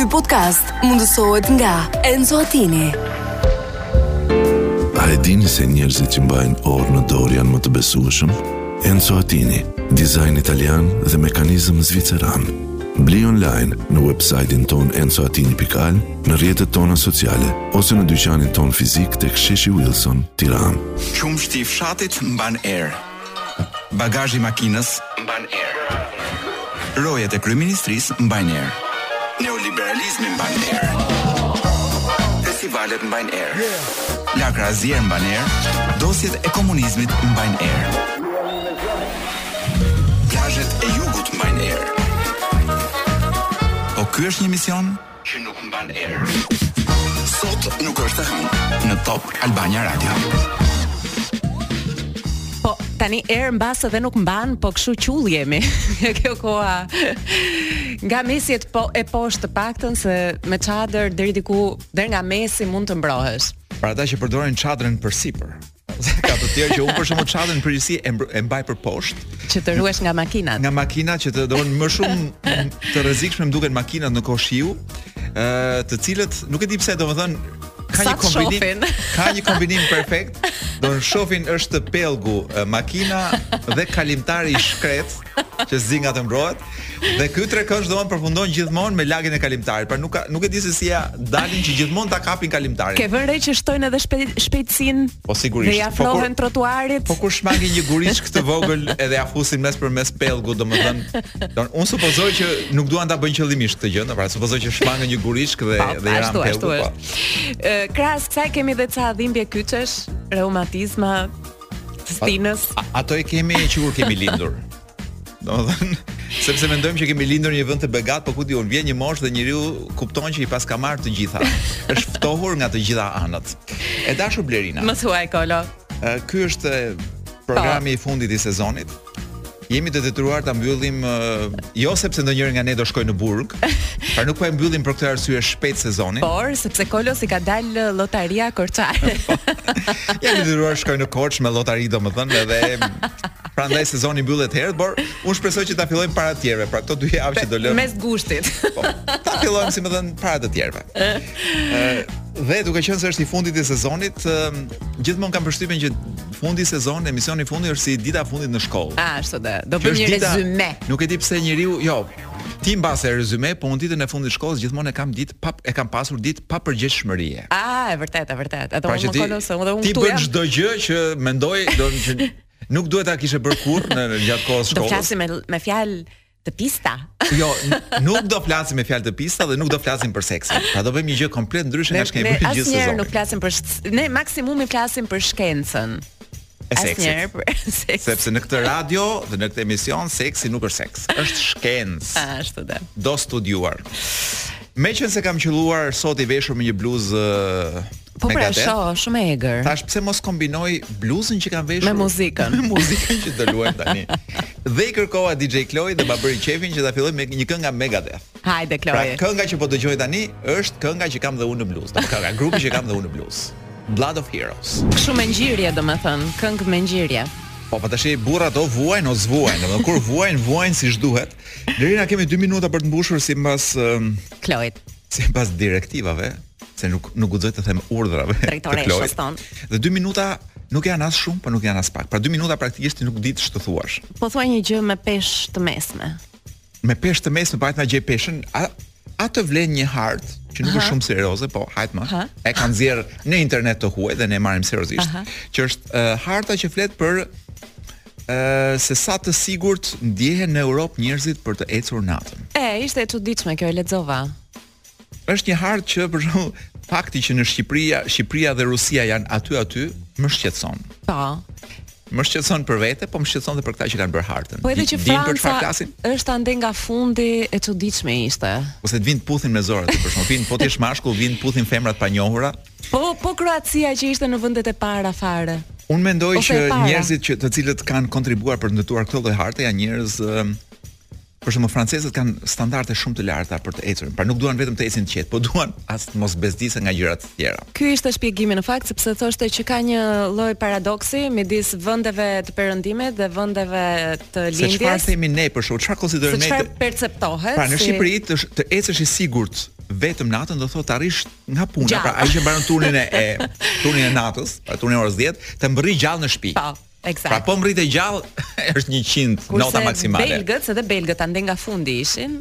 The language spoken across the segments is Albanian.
Ky podcast mundësohet nga Enzo Attini. A e dini se njerëzit që mbajnë orë në dorë janë më të besueshëm? Enzo Attini, dizajn italian dhe mekanizëm zviceran. Bli online në website-in tonë enzoatini.al, në rrjetet tona sociale, ose në dyqanin tonë fizik tek sheshi Wilson, Tiranë. Qumështi i fshatit mban erë. Bagazhi i makinës mban erë. Rojet e kryeministrisë mbajnë erë. Neoliberalizmi mban erë. Festivalet mbajnë erë. Lakra e zier mban erë. Dosjet e komunizmit mbajnë erë. Plazhet e jugut mbajnë erë. Po kjo është një emision? që nuk mban erë. Sot nuk është e hënë në Top Albania Radio. Po, tani erë mbase dhe nuk mban, po kështu qull jemi. Nga kjo koha, nga mesi po, e poshtë të paktën, se me çadër, deri diku, deri nga mesi mund të mbrohesh. Pra ata që përdorin çadrën për sipër. ka të tjerë që unë për shembull çadrën në përgjithësi e, e mbaj për poshtë. Që të ruhesh nga makinat. Nga makina që do të thotë më shumë të rrezikshme më duken makinat në kohë shiu, ë të cilët nuk e di pse domethënë ka një kombinim ka një kombinim perfekt. Don shofin është pellgu, makina dhe kalimtari i shkretë. që s'di nga të mbrohet. Dhe ky trekëndësh domon përfundon gjithmonë me lagjen e kalimtarit. Pra nuk ka, nuk e di se si ia dalin që gjithmonë ta kapin kalimtarin. Ke vënë re që shtojnë edhe shpejt, shpejtësinë. Po sigurisht. Dhe i afrohen po trotuarit. Po kur shmangin një guriç këtë vogël edhe ia fusin mes për mes pellgut, domethënë. Don, unë supozoj që nuk duan ta bëjnë qëllimisht këtë gjë, no, pra supozoj që shmangin një guriç dhe pa, po, dhe ranë pellgut. Po. Krahas kësaj kemi edhe ca dhimbje kyçesh, reumatizma, Stinës. Ato i kemi që kur kemi lindur. Domethënë, sepse mendojmë që kemi lindur në një vend të begatë, por ku di unë, vjen një moshë dhe njeriu kupton që i paska marrë të gjitha. Është ftohur nga të gjitha anët. E dashur Blerina. Më thuaj Kolo. Ky është programi po. i fundit i sezonit. Jemi të detyruar ta mbyllim jo sepse ndonjëri nga ne do shkojë në burg, pra nuk po e mbyllim për këtë arsye shpejt sezonin. Por sepse Kolos i ka dalë lotaria korçare. jam e detyruar të shkoj në Korçë me lotari domethënë edhe prandaj sezoni mbyllet herët, por unë shpresoj që ta fillojmë para të tjerëve, pra këto dy javë që do lëmë. Mes gushtit. Po, ta fillojmë si me thënë para të tjerëve. Ëh. Dhe duke qenë se është i fundit i sezonit, gjithmonë kam përshtypjen që fundi i sezonit, emisioni i fundit është si dita e fundit në shkollë. A, ashtu dhe, do Kjo bëjmë është një dita- rezume. Nuk e di pse njeriu, jo. Ti mbase rezume, po unë ditën e fundit të shkollës gjithmonë e kam ditë pa e kam pasur ditë papërgjegjshmërie. A, e vërtetë, e vërtetë. Edhe Pra unë që më ti, kolon se unë dhe unë ti këtu bën jam. çdo gjë që mendoj do që nuk duhet ta kishe bërë kurrë në në gjatë kohës Do shkollës. flasim me me fjalë të pista. Jo, nuk do flasim me fjalë të pista dhe nuk do flasim për seksin. Pra do bëjmë një gjë komplet ndryshe nga ç'kemi bërë gjithë sezonin. Ne asnjëherë nuk flasim për ne maksimumi flasim për shkencën. Asnjëherë për seks. Sepse në këtë radio dhe në këtë emision seksi nuk është seks, është shkencë. Ah, ashtu dhe. Do studiuar. Meqënëse kam qëlluar sot i veshur me një bluzë Po pra, shoh, shumë e egër. Thashë pse mos kombinoj bluzën që kam veshur me muzikën? Me muzikën që do luajmë tani. Dhe i kërkova DJ Kloe dhe ma bëri qefin që ta filloj me një këngë nga Megadeth. Hajde Kloe. Pra, kënga që po dëgjoj tani është kënga që kam dhe unë në bluzë. Do kënga grupi që kam dhe unë në bluzë. Blood of Heroes. Shumë me ngjyrje, domethënë, këngë me ngjyrje. Po pra po tash burrat o vuajnë o s'vuajnë, domethënë kur vuajnë, vuajnë siç duhet. Lerina kemi 2 minuta për të mbushur sipas um, Kloit. Sipas direktivave, se nuk nuk guxoj të them urdhrave të Kloit. Dhe 2 minuta nuk janë as shumë, por nuk janë as pak. Pra 2 minuta praktikisht ti nuk di ç'të thuash. Po thuaj një gjë me peshë të mesme. Me peshë të mesme, po hajt na gjej peshën, a a të vlen një hart që nuk është shumë serioze, po hajt më. Ha? E kanë nxjerr në internet të huaj dhe ne e marrim seriozisht, Aha. që është uh, harta që flet për uh, se sa të sigurt ndjehen në Europë njerëzit për të ecur natën. E, ishte e çuditshme kjo e lexova. Është një hartë që për shembull fakti që në Shqipëri, Shqipëria dhe Rusia janë aty aty, më shqetëson. Po. Më shqetëson për vete, po më shqetëson edhe për këta që kanë bërë hartën. Po edhe që Franca është ande nga fundi e çuditshme ishte. Po se të vinë puthin me zor aty për shembull vin po ti je mashkull, vin puthin femra të panjohura. Po po Kroacia që ishte në vendet e para fare. Unë mendoj që njerëzit që të cilët kanë kontribuar për të ndërtuar këtë lloj harte janë njerëz Për shembull, francezët kanë standarde shumë të larta për të ecur, pra nuk duan vetëm të ecin të qetë, po duan as të mos bezdisen nga gjëra të tjera. Ky ishte shpjegimi në fakt sepse thoshte që ka një lloj paradoksi midis vendeve të perëndimit dhe vendeve të lindjes. Se çfarë themi ne për shembull çfarë konsiderojmë ne? Se çfarë perceptohet? Pra në si... Shqipëri të, të ecësh i sigurt vetëm natën do thotë t'arrish nga puna, gjall. pra ai që bën turnin e, e turnin e natës, pra turnin e orës 10, të mbërri gjallë në shtëpi. Po. Eksakt. Pra po mrite gjallë është 100 nota maksimale. Kurse belgët, se dhe belgët ande nga fundi ishin,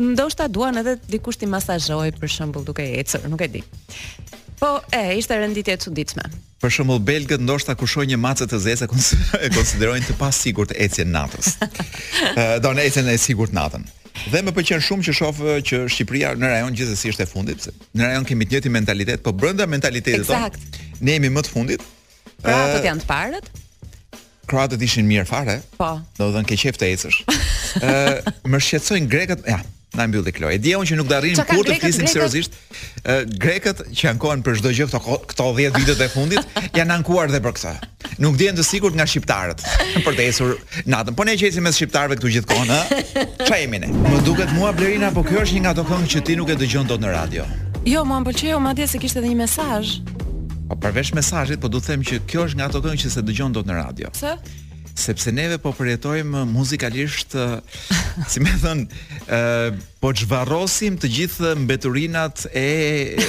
ndoshta duan edhe dikush t'i masazhojë për shembull duke ecur, nuk e di. Po, e, ishte renditje e çuditshme. Për shembull, belgët ndoshta kur shohin një mace të zezë e konsiderojnë të pasigurt ecjen natës. Ë, duan ecjen e sigurt natën. Dhe më pëlqen shumë që shoh që Shqipëria në rajon gjithsesi është e fundit. Në rajon kemi të njëjtin mentalitet, po brenda mentalitetit tonë. Ne jemi më të fundit, Kroatët janë të parët? Kroatët ishin mirë fare. Po. Domethënë ke qejf të ecësh. Ë, uh, më shqetësojnë grekët, ja, na mbylli Kloe. E di unë që nuk do arrijmë kurrë të flisim seriozisht. Ë, grekët që ankohen për çdo gjë këto këto 10 vitet e fundit, janë ankuar dhe për këtë. Nuk ndihen të sigurt nga shqiptarët për të ecur natën. Po ne që ecim mes shqiptarëve këtu gjithë kohën, ë? Çfarë jemi ne? Më duket mua Blerina, po kjo është një nga ato këngë që ti nuk e dëgjon dot në radio. Jo, mua më pëlqeu madje se kishte edhe një mesazh. Po përveç mesazhit, po dua të them që kjo është nga ato këngë që s'e dëgjon dot në radio. Pse? Sepse neve po përjetojmë muzikalisht, si me thënë, ë po zhvarrosim të gjithë mbeturinat e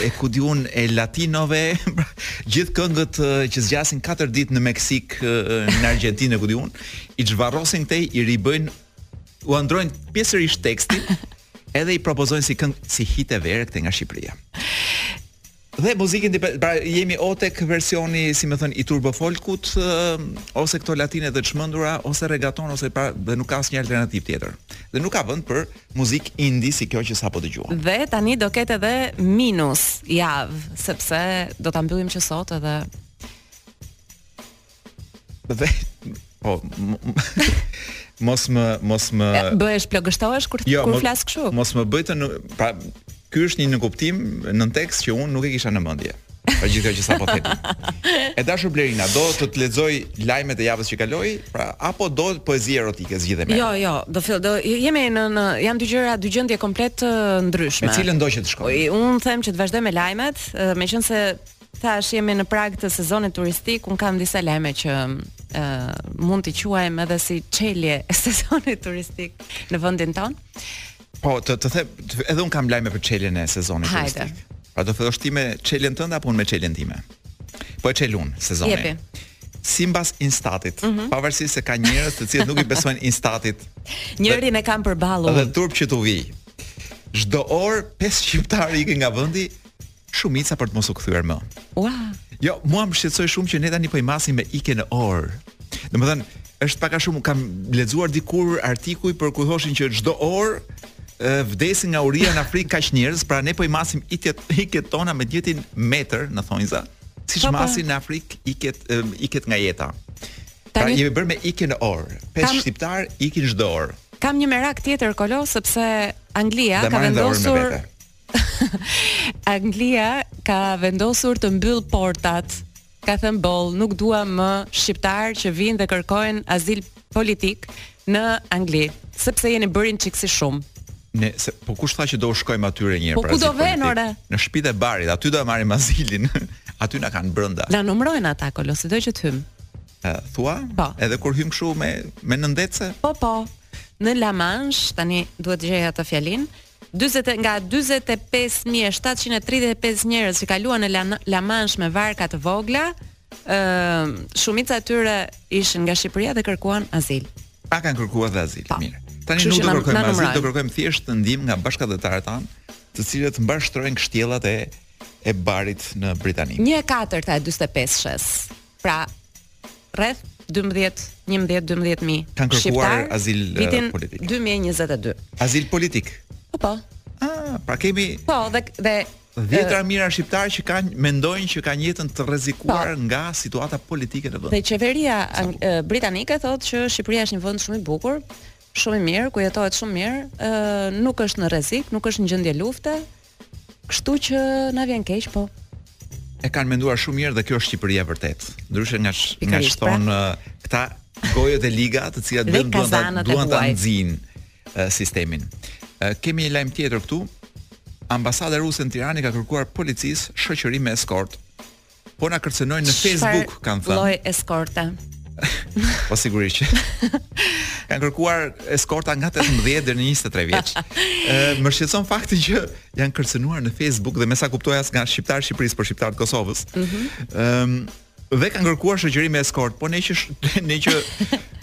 e ku di unë e latinove, pra, gjithë këngët që zgjasin 4 ditë në Meksik, në Argjentinë ku di unë, i zhvarrosin këtej, i ribëjnë ua ndërrojnë pjesërisht tekstin edhe i propozojnë si këngë si hite vere këtej nga Shqipëria. Dhe muzikë independente, pra jemi o tek versioni, si me thënë, i turbo folkut, ose këto latine të çmendura, ose regaton ose pra dhe nuk ka asnjë alternativë tjetër. Dhe nuk ka vend për muzikë indie si kjo që sapo dëgjuam. Dhe tani do ketë edhe minus një javë, sepse do ta mbyllim që sot edhe Dhe po mos më mos më bëj, pse lagështohesh kur jo, kur flas kështu. Mos më bëj të pra ky është një nënkuptim nën tekst që unë nuk e kisha në mendje. Pra gjithë kjo që sapo themi. E dashur Blerina, do të të lexoj lajmet e javës që kaloi, pra apo do poezi erotike zgjidhe me. Jo, jo, do fill, do jemi në në janë dy gjëra, dy gjendje komplet të ndryshme. Me cilën do që të shkoj? Unë them që të vazhdoj me lajmet, meqenëse thashë jemi në prag të sezonit turistik, unë kam disa lajme që ë mund t'i quajmë edhe si çelje e sezonit turistik në vendin tonë. Po, të të them, të- edhe unë kam lajme për çeljen e sezonit Hajde. turistik. Pra do fillosh ti me çeljen tënde apo unë me çeljen time? Po e çel unë sezonin. Jepi. Mhm. Simbas Instatit, pavarësisht se ka njerëz të cilët nuk i besojnë Instatit Njërin e kam përballë. dhe turp që t'u vijë. Çdo orë pesë shqiptarë ikin nga vendi Shumica për të mos u kthyer më. Ua. Jo, mua më shqetësoi shumë që ne tani po i masim me ikje në orë. Domethënë, është pak a shumë kam lexuar dikur artikuj për ku thoshin që çdo orë vdesin nga uria në Afrikë kaq njerëz, pra ne po i masim ikjet ikjet tona me të njëjtin metër në thonjza. Siç po, po. masin në Afrikë ikjet ikjet nga jeta. Pra tani, pra jemi bërë me ikje në orë. Pesë kam... shqiptarë ikin çdo orë. Kam një merak tjetër kolo sepse Anglia ka vendosur Anglia ka vendosur të mbyllë portat. Ka thënë boll, nuk dua më shqiptarë që vijnë dhe kërkojnë azil politik në Angli, sepse jeni bërë një çikë si shumë. Nejse po kush tha që do shkojmë aty edhe një herë po pra. Po ku do venë ore? Në shtëpitë e barit, aty do e marrim azilin. aty na kanë brenda. Na numërojnë ata kokat, sido që të hyjmë. Ë, thua? Po. Edhe kur hyjmë kështu me me nëndetëse? Po, po. Në La Manche, tani duhet të gjej atë fjalinë, Dyzet e nga dyzet e pesë mijë e shtatëqind e tridhjetë e pesë njerëz që kaluan në La Mansh me varka të vogla, ë shumica e tyre ishin nga Shqipëria dhe kërkuan azil. A kanë kërkuar dhe azil? Pa. Po. Mirë. Tani nuk do të kërkojmë azil, do kërkojmë thjesht ndihmë nga bashkatdhetarët tanë, të cilët mbarshtrojnë kështjellat e e barit në Britani. 1/4 e 45-shes Pra, rreth 12, 11, 12 mijë shqiptarë. Kanë kërkuar azil në vitin 2022. Azil politik. Po po. Ah, pra kemi Po, dhe dhe Dhjetëra mijëra shqiptarë që kanë mendojnë që kanë jetën të rrezikuar po. nga situata politike në vend. Dhe qeveria britanike thotë që Shqipëria është një vend shumë i bukur, shumë i mirë, ku jetohet shumë mirë, ë nuk është në rrezik, nuk është në gjendje lufte, Kështu që na vjen keq, po e kanë menduar shumë mirë dhe kjo është Shqipëria vërtet. Ndryshe nga sh, nga ç'thonë pra. këta gojët e liga, të cilat vetëm duan ta duan ta nxijnë sistemin. Kemi një lajm tjetër këtu. Ambasada ruse në Tiranë i ka kërkuar policisë shoqërim me eskortë Po na kërcënojnë në Facebook, kanë thënë. Lloj eskorte. po sigurisht. kanë kërkuar eskorta nga 18 deri në 23 vjeç. Ë më shqetëson fakti që janë kërcënuar në Facebook dhe me sa kuptoj as nga shqiptarë të Shqipërisë, por shqiptarë të Kosovës. Ëm mm -hmm. um, dhe kanë kërkuar shoqërim me eskortë, po ne që ne që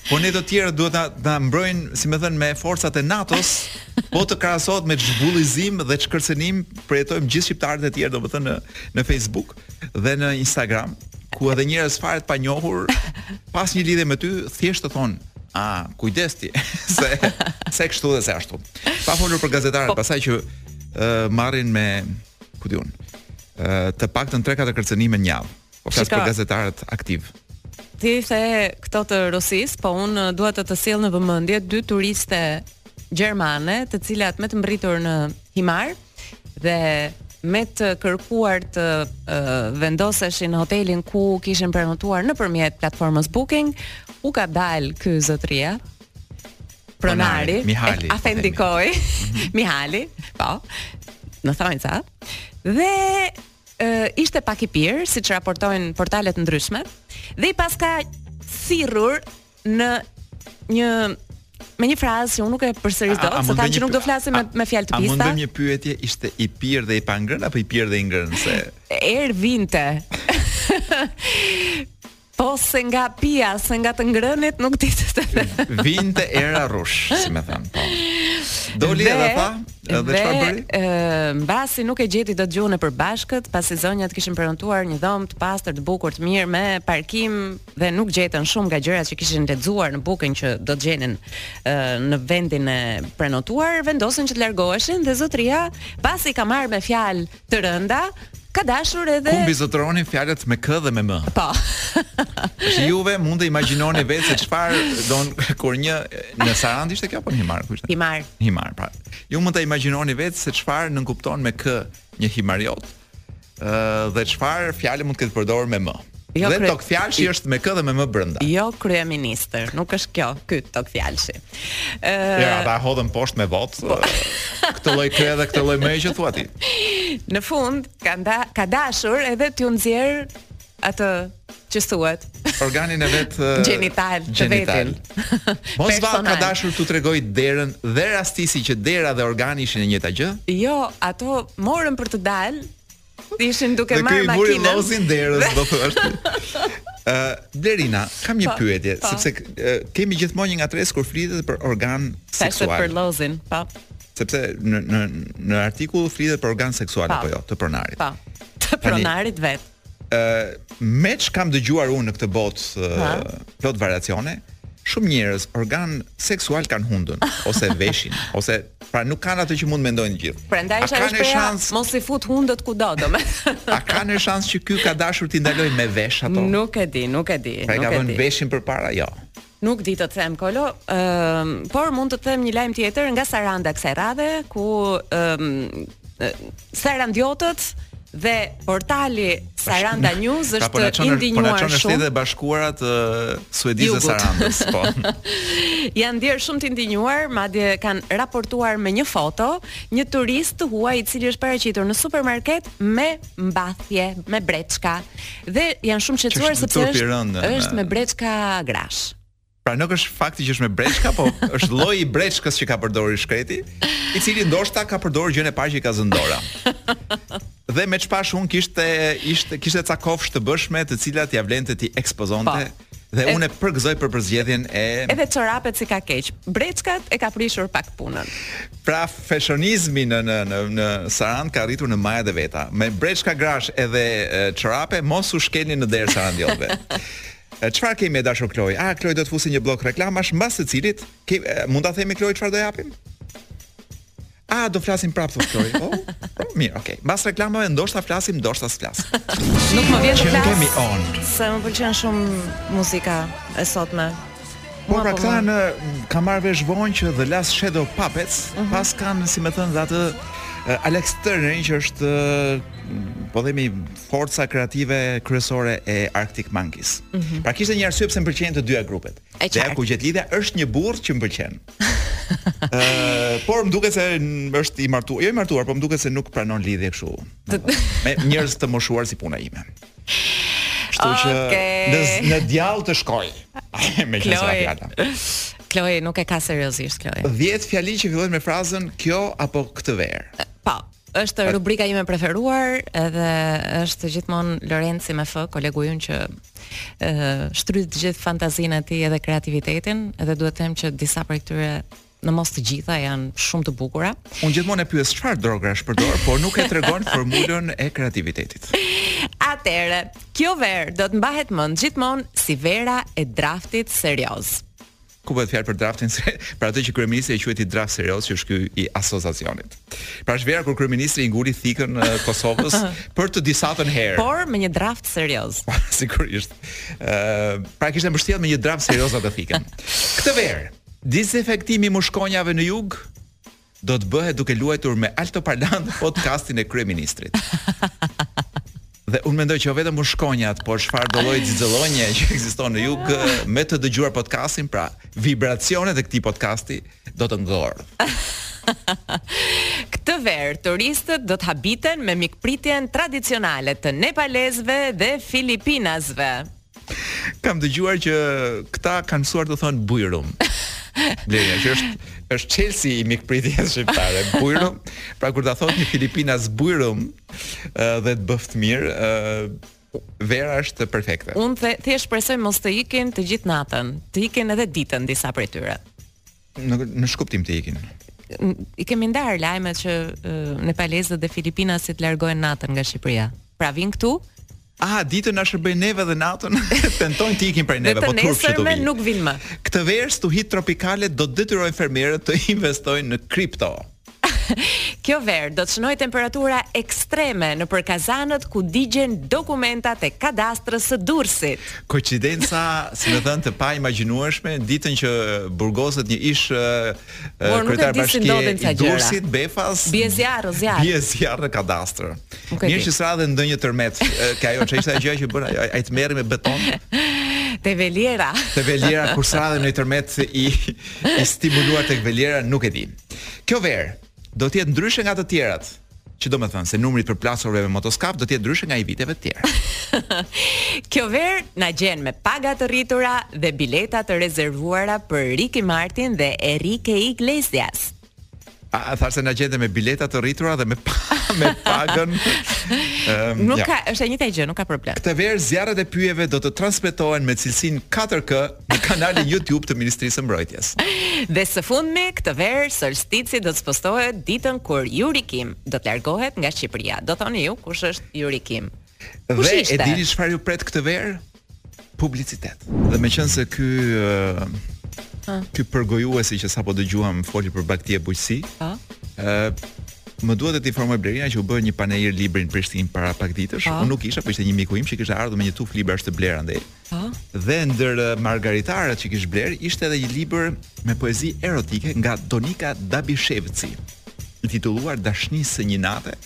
po ne të tjerë duhet të të mbrojnë, si me thënë, me forcat e NATO-s, po të krahasohet me ç'bullizim dhe ç'kërcënim përjetojmë gjithë shqiptarët e tjerë, domethënë në Facebook dhe në Instagram, ku edhe njerëz fare të panjohur pa asnjë lidhje me ty thjesht të thonë A, kujdes ti, se, se kështu dhe se ashtu. Pa folur për gazetarët, po, pastaj që uh, marrin me, ku di unë, uh, të paktën tre-katër kërcënime në javë, po flas për gazetarët aktivë. Ti the këto të Rusisë, po unë dua të të sjell në vëmendje dy turiste gjermane, të cilat me të mbërritur në Himarë, dhe me të kërkuar të uh, vendoseshin në hotelin ku kishin prenotuar nëpërmjet platformës Booking, u ka dalë ky zotëria pronari, Mihali, afendikoja, mhm. Mihali, po, në thonjëza, dhe uh, ishte pak i pirë, siç raportojnë portalet e ndryshme, dhe i paska sirur në një me një frazë që unë nuk e përsëris dot, se thamë që nuk do flasim me me fjalë të pista. A mund të bëjmë një pyetje, ishte i pirë dhe i pangrënë apo i pirë dhe i ngrënë se erë vinte. po se nga pija, se nga të ngrënit nuk di të them. vinte era rrush, si me thënë, po. Doli edhe pa, edhe çfarë bëri? Ëh, mbasi nuk e gjeti dot gjuhën e përbashkët, pasi zonjat kishin prenotuar një dhomë të pastër, të bukur, të mirë me parkim dhe nuk gjetën shumë nga gjërat që kishin lexuar në Booking që do të gjenin ë në vendin e prenotuar, vendosën që të largoheshin dhe zotëria pasi ka marrë me fjalë të rënda, ka dashur edhe Ku mbizotëronin fjalët me k dhe me m. Po. Tashi ju mund ta imagjinoni vetë se çfarë don kur një në Sarandë ishte kjo apo në Himarë kush? Himarë. Himarë, pra. Ju mund ta imagjinoni vetë se çfarë nënkupton me k një himariot. Ëh dhe çfarë fjale mund të ketë përdorur me më? Jo, dhe togfjalëshi është me kë dhe me më brenda. Jo kryeministër, nuk është kjo, ky togfjalëshi. Ë Ja, ata e hodhën poshtë me votë. Po. Këtë lloj kë edhe këtë lloj më që thua ti. Në fund ka da, ka dashur edhe t'u nxjerrë atë që thuhet. Organin e vet gjenital, gjenital. Mos va ka dashur t'u tregojë derën dhe rastisi që dera dhe organi ishin e njëjta gjë? Jo, ato morën për të dalë. Ishin duke marrë makinën. Dhe ky u vuri llozin derës, do të thoshte. Uh, Blerina, kam një po, pyetje, pa. Po. sepse uh, kemi gjithmonë një ngatërresë kur flitet për organ seksual. Për llozin, pa. Po. Sepse në në në artikull flitet për organ seksual apo jo, të pronarit. Pa. Të pronarit vetë. ë me ç'kam dëgjuar unë në këtë botë plot variacione, shumë njerëz organ seksual kanë hundën ose veshin ose pra nuk kanë atë që mund të mendojnë të gjithë. Prandaj është ajo shprehja shans... mos i fut hundët kudo domethënë. A ka një shans që ky ka dashur t'i ndalojë me vesh ato? Nuk e di, nuk e di, pra, nuk e di. Pra ka vënë veshin përpara, jo. Nuk di të të them Kolo, ëm, por mund të të them një lajm tjetër nga Saranda kësaj radhe, ku ëm e, sarandjotët dhe portali Saranda News Pra, po na është çon- po na indinjuar çon në shumë. shtetet e bashkuara të Suedisë së Jugut. Sarandës, po. Janë ndier shumë të indinjuar, madje kanë raportuar me një foto një turist të huaj i cili është paraqitur në supermarket me mbathje me breçka dhe janë shumë të shqetësuar sepse është rëndë, është me breçka grash. Pra nuk është fakti që është me breçka, po është lloji i breçkës që ka përdorur i shkreti, i cili ndoshta ka përdorur gjënë e parë që i ka zënë dora. Dhe me ç'pashë unë kishte ishte kishte ca kofshë të bëshme, të cilat ia vlente t'i ekspozonte. Pa. Po. Dhe unë përgëzoj për përzgjedhjen e Edhe çorapet s'i ka keq. Breçkat e ka prishur pak punën. Pra fashionizmi në në në në Sarandë ka arritur në majat e veta. Me breçka grash edhe çorape mos u shkelni në derë Sarandiotëve. Çfarë kemi e dashur Kloj? A Kloj do të fusë një blok reklamash mbas së cilit ke, mund ta themi Kloj çfarë do japim? A do flasim prapë thotë Flori? Oh, oh, mirë, okay. Mbas reklamave ndoshta flasim, ndoshta s'flasim. Nuk më vjen të flas. Kemi on. Se më pëlqen shumë muzika e sotme. Po pra po këta unë kam marrë vesh vonë që The Last Shadow Puppets, mm -hmm. paskan si më thënë dhe atë eh, Alex Turner që është eh, po themi forca kreative kryesore e Arctic Monkeys. Mm -hmm. Pra kishte një arsye pse më pëlqejnë të dyja grupet. E qartë. Dhe ku gjendet lidhja është një burrë që më pëlqen. Ë, por më duket se është i martuar, jo i martuar, por më duket se nuk pranon lidhje kështu. Me njerëz të moshuar si puna ime. Kështu që okay. në në djall të shkojë. me që ra fjala. Kloj nuk e ka seriozisht Kloj. 10 fjali që fillojnë me frazën kjo apo këtë verë. Po. Është rubrika ime e preferuar, edhe është gjithmonë Lorenci me fë, kolegu ynë që ë shtrydh gjithë fantazinë e tij edhe kreativitetin, edhe duhet të them që disa prej këtyre në mos të gjitha janë shumë të bukura. Unë gjithmonë e pyes çfarë drogrash përdor, por nuk e tregon formulën e kreativitetit. Atëre, kjo verë do të mbahet mend gjithmonë si vera e draftit serioz. Ku bëhet fjalë për draftin se për atë që kryeministri e quajti draft serioz që është ky i asociacionit. Pra është vera kur kryeministri i nguli thikën Kosovës për të disatën herë. Por me një draft serioz. Sigurisht. Ë, pra kishte mbështjellë me një draft serioz atë thikën. Këtë verë, dezinfektimi i mushkonjave në jug Do të bëhet duke luajtur me altoparlant podcastin e kryeministrit. Dhe unë mendoj që jo vetëm mushkonjat, por çfarëdo lloj xixëllonje që ekziston në jug me të dëgjuar podcastin, pra vibracionet e këtij podcasti do të ngordhë. Këtë verë turistët do të habiten me mikpritjen tradicionale të nepalezëve dhe filipinasve. Kam dëgjuar që këta kanë mësuar të thonë bujrum. E cila, që është është çelësi i mikpritjes shqiptare. Bujrum, pra kur ta thotë një filipinas bujrum dhe të bëftë mirë, vera është perfekte. Unë the, thjesht shpresoj mos të ikin të gjithë natën, të ikin edhe ditën disa prej tyre. Në në shkuptim të ikin. I kemi ndarë lajmet që nepalezët dhe filipinasit largohen natën nga Shqipëria. Pra vijnë këtu, A, ditën na shërbejnë neve dhe natën, tentojnë të ikin prej neve, po turp që t'u vijë. nuk vijnë më. Këtë verë stuhitë tropikale do të detyrojnë fermerët të investojnë në kripto. Kjo verë do të shënojë temperatura ekstreme nëpër kazanët ku digjen dokumentat e Kadastrës së Durrësit. Koincidenca, si më thënë, të paimagjinueshme, ditën që burgoset një ish kryetar bashkie i Durrësit, Befas, bie zjarr, zjarr. Bie zjarr në Kadastrë. Mirë që s'ra dhe ndonjë tërmet, ajo ç'është ajo gjëja që bën ai, ai tmerri me beton. Te veliera. Te veliera kur s'ra dhe një tërmet i i stimuluar tek veliera, nuk e di. Kjo verë do të jetë ndryshe nga të tjerat, që domethënë se numri i të përplasurve me motoskaf do të jetë ndryshe nga i viteve të tjera. Kjo verë na gjen me paga të rritura dhe bileta të rezervuara për Ricky Martin dhe Enrique Iglesias. A thashë se na gjente me bileta të rritura dhe me pa, me pagën. Ëm nuk ja. ka, është e njëjta gjë, nuk ka problem. Këtë verë zjarret e pyjeve do të transmetohen me cilësinë 4K në kanalin YouTube të Ministrisë së Mbrojtjes. Dhe së fundmi, këtë verë solstici do të spostohet ditën kur Yuri Kim do të largohet nga Shqipëria. Do thoni ju kush është Yuri Kim? Kush dhe ishte? e dini çfarë ju pret këtë verë? Publicitet. Dhe meqense ky uh, ky përgojuesi që sapo dëgjuam foli për bagëti e bujqësi. Po. ë Më duhet të informoj Blerina që u bë një panair libri në Prishtinë para pak ditësh. Unë nuk isha, por ishte një miku im që kishte ardhur me një tufë librash të blerë andej. Po. Dhe ndër eh, margaritarët që kishte blerë ishte edhe një libër me poezi erotike nga Donika Dabishevci, i titulluar Dashnisë së një nate,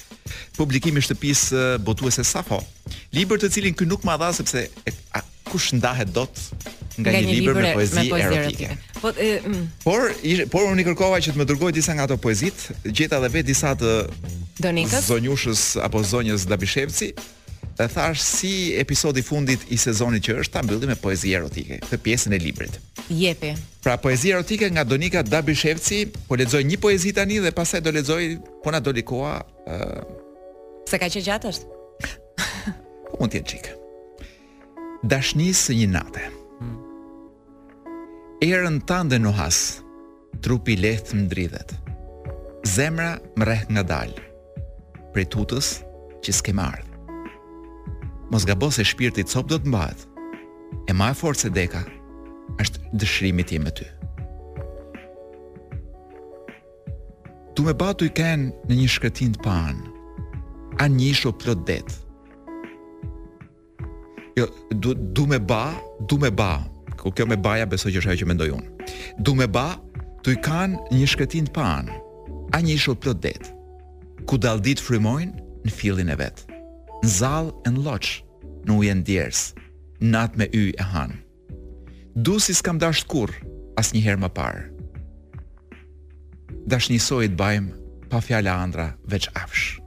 publikim i shtëpisë eh, botuese Safo. Libër të cilin ky nuk ma dha sepse e, a, kush ndahet dot nga, një, libër me poezi, erotike. Po e, mm, Por ish- por unë i kërkova që të më dërgojë disa nga ato poezitë, gjeta edhe vetë disa të Donikës. zonjushës apo zonjës Dabishevci, Dhe thashë si episodi i fundit i sezonit që është ta mbyllim me poezi erotike, këtë pjesën e librit. Jepi. Pra poezi erotike nga Donika Dabishevci, po lexoj një poezi tani dhe pastaj do lexoj po na doli koha. Ë... Se kaq e gjatë është? po mund të jetë një çikë. Dashnisë së një nate. Erën tande nuhas, trupi lehtë m'dridhet. Zemra m'rreh ngadalë, prej tutës që s'ke me ardh. Mos gabo se shpirti copë do t'm'bahet, e ma e fortë se deka është dëshira ime t'jem me ty. Tu m'e ba tuj kenë në një shkretinë të paanë, a një ishull plot detë, Jo, du, du me ba, du me ba. Ku kjo me baja besoj që është ajo që mendoj unë. Du me ba, tu ikë në një shkretinë të paanë, a një ishull plot det, ku dallgët frymojnë në fillin e vet. Në zall e në lloç, në ujë e në djersë, natë me yje e hanë. Du si s'kam dashtë kurrë, asnjëherë më parë. Dashni sot bajmë pa fjala andra veç afsh.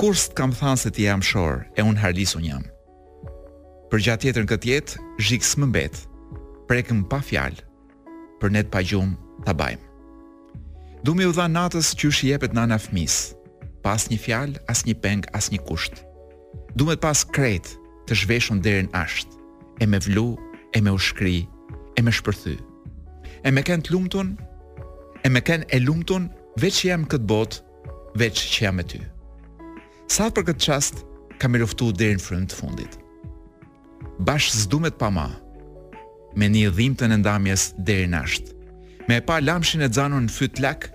Kurrë s'të kam thanë se ti je amshor, e unë harlisun jam. Për gja tjetër në këtë jetë, çikë s'më mbet, prekëm pa fjalë, për net pa gjumë, ta bajmë. Du me iu dha natës qysh i jepet nana fëmisë, pa asnjë fjalë, asnjë peng, asnjë kusht. Du me të pas krejt, të zhveshun deri në asht, e me vlu, e me u shkri, e me shpërthy. E me kënë të lumtun, e me kënë e lumtun, veç që jam në këtë botë, veç që jam me ty. Sa për këtë çast kam luftu deri në frymë të fundit. Bash s'du me të pa ma, me ni dhimtën e ndamjes deri në asht. Me e pa lamshin e xanun në fyt lak,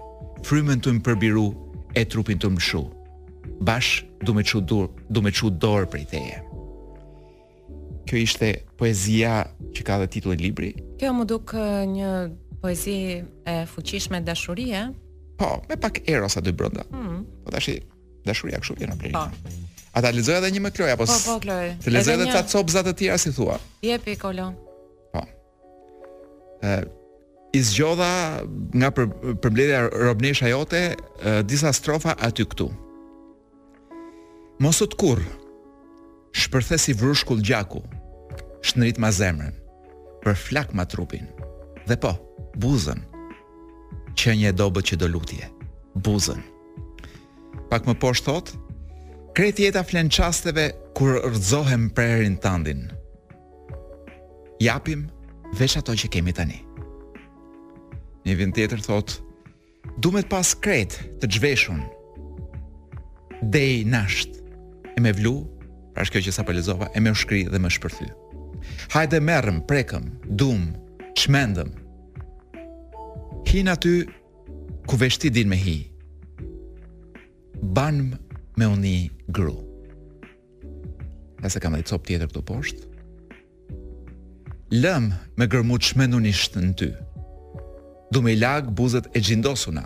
frymën tu më përbiru e trupin tu më shu. Bash du me çu dur, du me çu dorë prej teje. Kjo ishte poezia që ka dhe titullin libri. Kjo m'u duk një poezi e fuqishme dashurie. Po, me pak eros aty brenda. Mm. Po tash dashuria kështu vjen apo? Po. A ta lexoj edhe një me Kloj apo? Po, po, Kloj. Të lexoj edhe ca copza të tjera si thua. Jepi kolon. Po. Ë i zgjodha nga për, përmbledhja robnesha jote, disa strofa aty këtu. Mos sot kurrë. Shpërthe si vrushkull gjaku. Shndrit ma zemrën. Përflak ma trupin. Dhe po, buzën. Qenie e dobët që do lutje. Buzën. Pak më poshtë thotë, krejt jeta flen çasteve kur rrëzohem në prehrin tandin. Japim veç ato që kemi tani. Në një vend tjetër thotë, du me të pas krejt të zhveshun, dej n'asht, e me vlu, pra është kjo që sapo e lexova, po e me u shkri dhe me shpërthy. Hajde merrëm, prekëm, dum, çmendëm, hin aty ku veç ti din me hi, banëm me u ni gru. Nëse kam edhe copë tjetër këtu poshtë. Lëm me gërmu çmendunisht në ty. Du me i lag buzët e xhindosuna.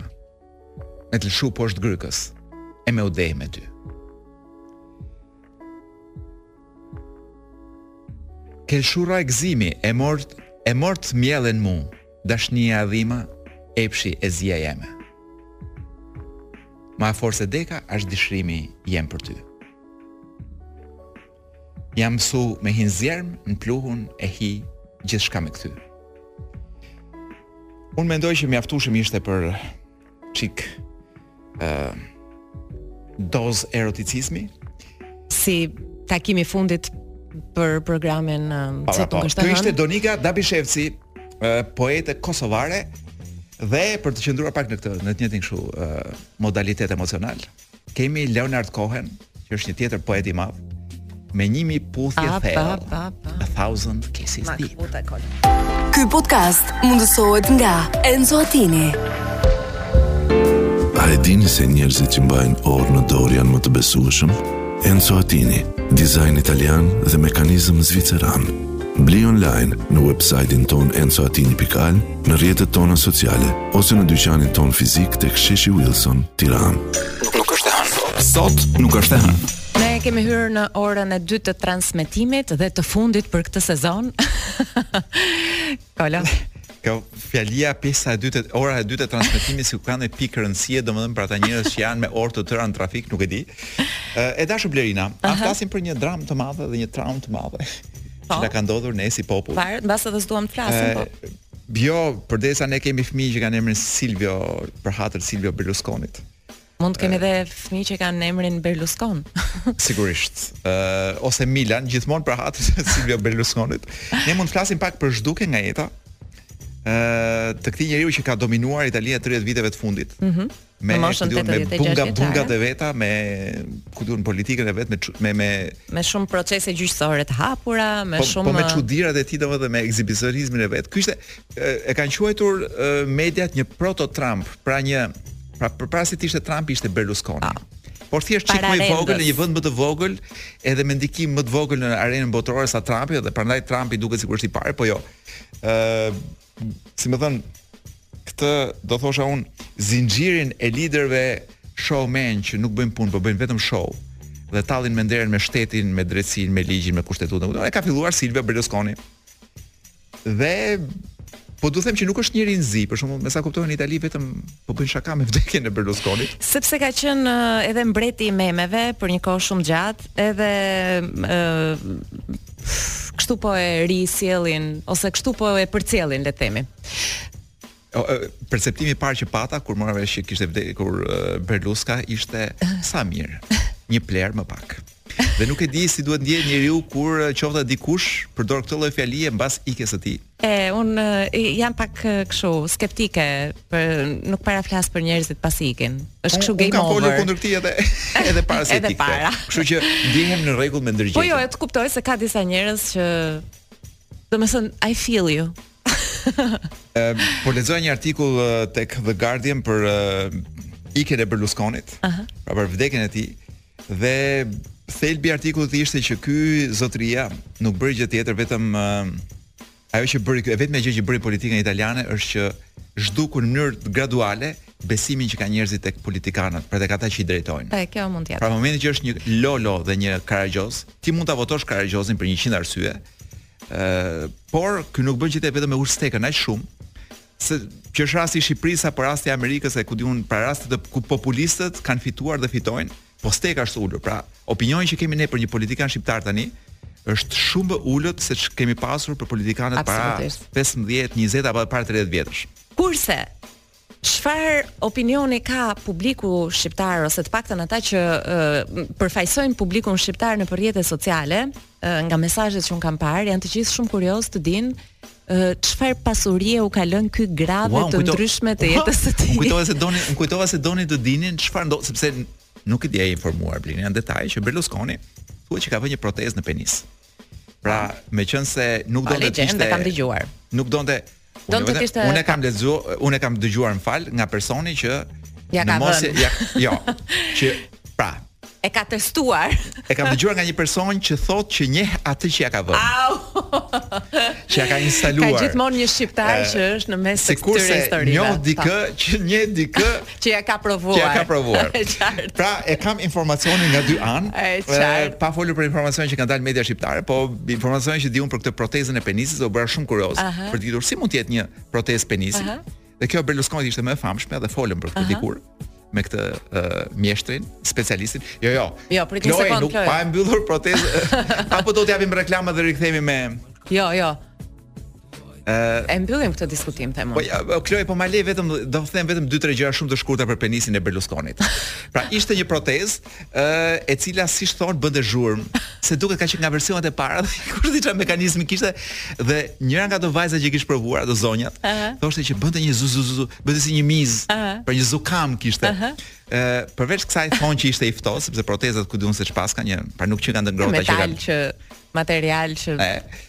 Me të lëshu poshtë grykës. E me u deh me ty. Kllushurra e gzimi e mort e mort mjell në mu, dashnia e dhima, epshi e zia jeme. Ma e fortë se deka është dishrimi jem për ty. Jam mësu me hi n'zjerm në pluhun e hi gjithçka me kthy. Unë mendoj që mjaftueshëm ishte për çik uh, dozë eroticizmi, si takim i fundit për programin um, kjo ishte Donika Dabishevci, poete kosovare dhe për të qëndruar pak në këtë në të njëjtin kështu modalitet emocional, kemi Leonard Cohen, që është një tjetër poet i madh me 1000 puthje thellë. A thousand kisses deep. Ky podcast mundësohet nga Enzo Attini. A e dini se njerëzit që mbajnë orë në dorë janë më të besueshëm? Enzo Attini, dizajn italian dhe mekanizëm zviceran. Bli online në website-in tonë enzoatini.al, në rrjetet tona sociale, ose në dyqanin tonë fizik tek sheshi Wilson, Tiranë. Nuk është e hënë. Sot nuk është e hënë. Ne kemi hyrë në orën e dytë të transmetimit dhe të fundit për këtë sezon. Kola. Kjo fjalia pjesa e dytë, ora e dytë e transmetimit sikur s'ka një pikë rëndësie, domethënë për ata njerëz që janë me orë të tëra në trafik, nuk e di. E dashur Blerina, a flasim për një dramë të madhe dhe një traumë të madhe? Po. Që na ka ndodhur ne si popull. Po, mbase edhe s'duam të flasim po. Jo, përderisa ne kemi fëmijë që kanë emrin Silvio, për hatër Silvio Berlusconit. Mund të kemi edhe fëmijë që kanë emrin Berluscon. Sigurisht. Ë uh, ose Milan gjithmonë për hatrin e Silvio Berlusconit. Ne mund të flasim pak për zhdukjen nga jeta. Ë uh, të këtij njeriu që ka dominuar Italinë e 30 viteve të fundit. Ëh. Mm -hmm. Me me bunga bunga të veta, me ku di unë politikën e vet, me me me me shumë procese gjyqësore të hapura, me po, shumë Po me çudirat e tij domethënë me ekzibicionizmin e vet. Ky ishte e kanë quajtur mediat një proto Trump, pra një Pra përpara se të ishte Trumpi ishte Berlusconi. Pa. Po. Por thjesht çik më i vogël në një vend më të vogël, edhe me ndikim më të vogël në arenën botërore sa Trumpi, dhe prandaj Trumpi duket sikur është i parë, po jo. Ë, uh, si me thënë, këtë do thosha unë zinxhirin e liderëve showmen që nuk bëjnë punë, po bëjnë vetëm show dhe tallin menderen me shtetin, me drejtësinë, me ligjin, me kushtetutën. E ka filluar Silvio Berlusconi. Dhe Po dua them që nuk është njeri në zi, për shembull, me sa kuptoj unë në Itali vetëm po bëjnë shaka me vdekjen e Berlusconi. Sepse ka qenë eh, edhe mbreti i memeve për një kohë shumë gjatë, edhe ë eh, kështu po e risjellin ose kështu po e përcjellin le të themi. Perceptimi i parë që pata kur mora vesh që kishte vdekur Berluska ishte sa mirë. Një pler më pak. Dhe nuk e di si duhet ndjehet njeriu kur qoftë dikush përdor këtë lloj fjalie mbas ikjes së tij. E un jam pak kështu skeptike për nuk para flas për njerëzit pasi ikin. Është kështu game over. Kam folur kundër këtij edhe edhe para se të ikte. Kështu që ndihem në rregull me ndërgjegjen. Po jo, e të kuptoj se ka disa njerëz që domethënë I feel you. po lexoja një artikull tek The Guardian për uh, ikjen e Berlusconit, uh -huh. pra për vdekjen e tij dhe thelbi i artikullit ishte që ky zotria nuk bëri gjë tjetër vetëm uh, ajo që bëri e vetmja gjë që bëri politikën italiane është që zhduku në mënyrë graduale besimin që kanë njerëzit tek politikanët, pra tek ata që i drejtojnë. Po, kjo mund të jetë. Pra në momentin që është një lolo dhe një karagjoz, ti mund ta votosh karagjozin për 100 arsye, por ky nuk bën gjë vetëm e ul stekën aq shumë siç është rasti i Shqipërisë apo rasti i Amerikës e ku di un apo rastet ku populistët kanë fituar dhe fitojnë, po steka është ulur. Pra, opinioni që kemi ne për një politikan shqiptar tani është shumë më i ulët se ç'kemi pasur për politikanët para 15, 20 apo para 30 vjetësh. Kurse, Çfarë opinioni ka publiku shqiptar ose të paktën ata që uh, përfaqësojnë publikun shqiptar nëpër rrjete sociale, uh, nga mesazhet që un kam parë, janë të gjithë shumë kuriozë të dinë çfarë uh, pasurie u ka lënë ky grave wow, të ndryshme të jetës së tij. Kujtova se doni, kujtova se donin të dinin çfarë ndodh sepse nuk e di a je i informuar Blendi janë detaje që Berlusconi thuhet që ka vënë një protezë në penis. Pra, meqense nuk donte të ishte Nuk donte Donte të kishte Unë kam lexuar, unë kam dëgjuar më fal nga personi që ja ka mos ja jo, që pra e ka testuar. E kam dëgjuar nga një person që thotë që njeh atë që ja ka vënë. që ja ka instaluar. Ka gjithmonë një shqiptar që është në mes të këtyre historive. Sikurse njoh dikë që njeh dikë Që ja ka provuar. Që ja ka provuar. pra, e kam informacionin nga dy anë. Edhe pa folur për informacionin që ka dalë në media shqiptare, po informacionin që di un për këtë protezën e penisit u bëra shumë kurioz për të ditur si mund të jetë një protezë penisi. Dhe kjo e Berlusconit ishte më e famshme dhe fola për këtë dikur me këtë uh, mjeshtrin, specialistin. Jo, jo. Jo, prit një sekondë. Nuk e kam mbyllur protezë. Apo do të japim reklamë dhe rikthehemi me Jo, jo. Uh, e mbyllim këtë diskutim them. Po ja, Kloj, po më le vetëm do të them vetëm 2-3 gjëra shumë të shkurtra për penisin e Berlusconit. Pra ishte një protezë, ë uh, e cila siç thonë bënte zhurmë, siç duket ka qenë nga versionet e para, kush di çfarë mekanizmi kishte dhe njëra nga ato vajza që kish provuar ato zonjat, uh -huh. thoshte që bënte një zu zu zu, bënte si një mizë, uh -huh. pra një zukamë kishte. Uh -huh. Ë përveç kësaj thonë që ishte i ftohtë sepse protezat ku di un se ç'paska një, pra nuk që kanë ndërgrota që kanë. Metal që material që e,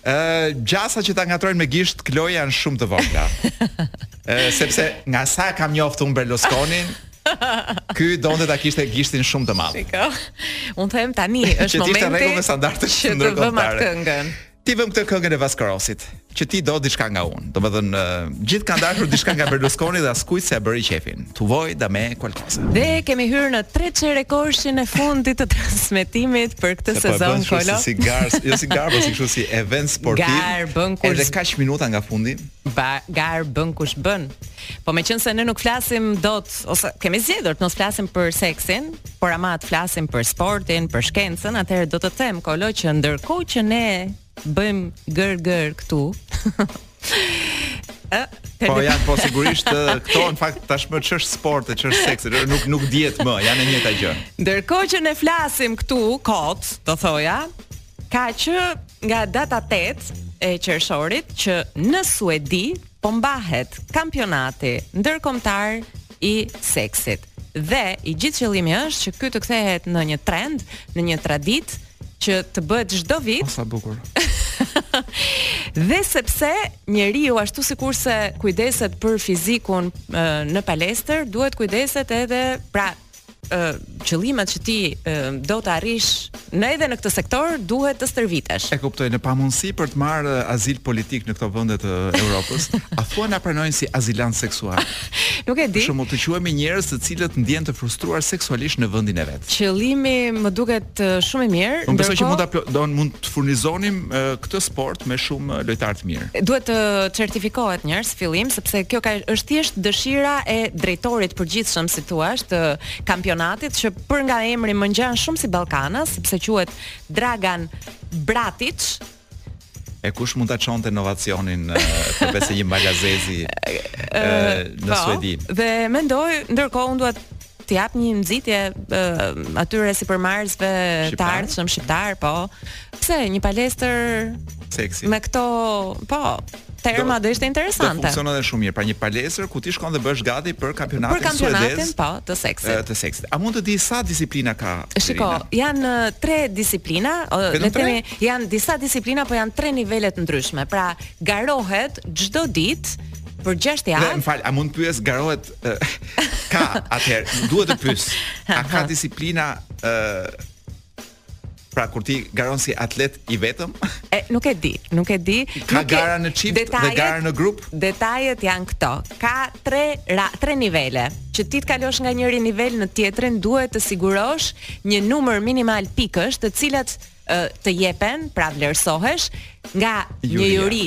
Ë gjasa që ta ngatërrojnë me gisht Klo janë shumë të vogla. Ë sepse nga sa kam njoftë unë Berlusconin, ky donte ta kishte gishtin shumë të madh. Shiko. Unë them tani është momenti. Që ti të rregull me standarde të ndërkombëtare. T'i vëmë këtë këngën e Vasco Rossit. që ti do diçka nga unë. Domethënë, gjithë kanë dashur diçka nga Berlusconi dhe askujt s'e bëri qejfin. Tu vuoi da me qualcosa. Dhe kemi hyrë në treçerekorëshin e fundit të transmetimit për këtë se po sezon po Klo. Si garë, jo si garë, por si kështu si event sportiv. Garë bën kush. Edhe kaq minuta nga fundi. Ba, garë bën kush bën. Po meqenëse ne nuk flasim dot, ose kemi zgjedhur të mos flasim për seksin, por ama të flasim për sportin, për shkencën, atëherë do të them, Klo, që ndërkohë që ne bëjmë gër gër këtu. Ë, Po janë po sigurisht ë, këto në fakt tashmë ç'është sport e ç'është seks, ë, nuk nuk dihet më, janë e njëjta gjë. Ndërkohë që ne flasim këtu kot, do thoja, ka që nga data 8 e qershorit që në Suedi po mbahet kampionati ndërkombëtar i seksit. Dhe i gjithë qëllimi është që ky të kthehet në një trend, në një traditë që të bëhet çdo vit. Sa bukur. dhe sepse njeriu ashtu sikurse kujdeset për fizikun në palestër, duhet kujdeset edhe pra qëllimet që ti do të arrish në edhe në këtë sektor duhet të stërvitesh. E kuptoj, në pamundësi për të marrë azil politik në këto vende të Evropës, a thua na pranojnë si azilantë seksualë? Nuk e di. Si mund të quhemi njerëz të cilët ndihen të frustruar seksualisht në vendin e vet. Qëllimi më duket Të shumë i mirë. Unë besoj që mund ta do mund të furnizonim këtë sport me shumë lojtarë të mirë. Duhet të certifikohet një herë fillimisht sepse kjo ka është thjesht dëshira e drejtorit përgjithshëm si thua të kampionatit që për nga emri më ngjan shumë si ballkanas sepse quhet Dragan Bratiç E kush mund ta çonte inovacionin përveçse një malazezi në po, Suedi. Dhe mendoj, ndërkohë unë dua t'u jap një nxitje atyre sipërmarrësve të ardhshëm shqiptarë, po. Pse një palestër seksi. Me këto, po, terma do, do ishte interesante. Do funksiononte dhe shumë mirë. Pra një palestër ku ti shkon dhe bëhesh gati për kampionatin suedez. Për kampionatin suedez, po, të seksit. Të seksit. A mund të di sa disiplina ka? Shiko, janë tre disiplina, le të themi, janë disa disiplina, po janë tre nivele të ndryshme. Pra, garohet çdo ditë për 6 javë. Dhe më fal, a mund të pyes garohet ka atëherë, duhet të pyes. A ka disiplina ë Pra kur ti garon si atlet i vetëm? E nuk e di, nuk e di. Ka dhe gara në çift dhe gara në grup? Detajet janë këto. Ka tre, tre nivele. Që ti të kalosh nga njëri nivel në tjetrin duhet të sigurosh një numër minimal pikësh, të cilat të jepen, pra vlerësohesh nga një juri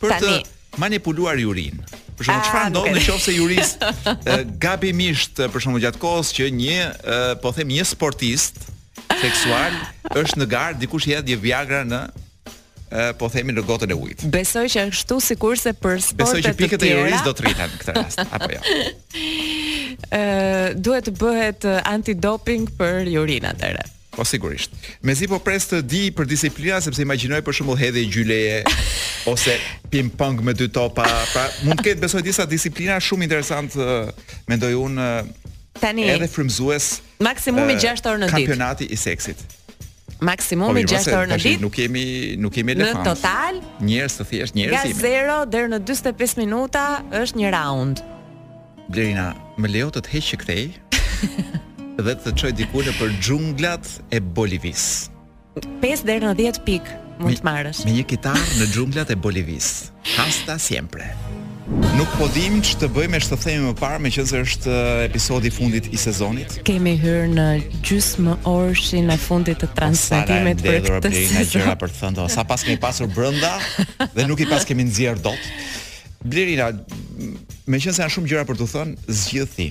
për të manipuluar jurinë. Për shembull, çfarë ah, ndodh nëse jurisë gabimisht për shembull gjatë kohës që një po themi një sportist seksual është në garë dikush i hedh një Viagra në po themi në gotën e ujit. Besoj që ashtu sikurse për sportet e tjera. Besoj që pikët e jurisë do të rriten në këtë rast, apo jo. Ë duhet të bëhet antidoping për jurinë atëherë. Po sigurisht. Mezi po pres të di për disiplina sepse imagjinoj për shembull hedhje gjyleje ose ping pong me dy topa, pra mund të ketë besoj disa disiplina shumë interesante mendoj unë Tani, edhe frymëzues maksimumi 6 orë në ditë. Kampionati i seksit. Maksimumi 6 po, orë në ditë. Nuk kemi nuk kemi elefant. Në total, njerëz të thjeshtë, njerëz jemi. Nga 0 deri në 45 minuta është një raund. Blerina, më lejo të të heq që këtej dhe të të çoj diku nëpër xhunglat e Bolivisë. 5 deri në 10 pikë mund të marrësh. Me një kitarë në xhunglat e Bolivisë. Hasta siempre. Nuk po dim ç'të bëjmë e ç'të themi më parë meqenëse është eh, episodi i fundit i sezonit. Kemi hyrë në gjysmorëshin e fundit të transmitimit për këtë sezon. Sa janë gjëra për të thënë, o. Sa paskemi pasur brënda dhe nuk i paskemi nxjerrë dot. Blerina, meqenëse janë shumë gjëra për të thënë, zgjidh ti.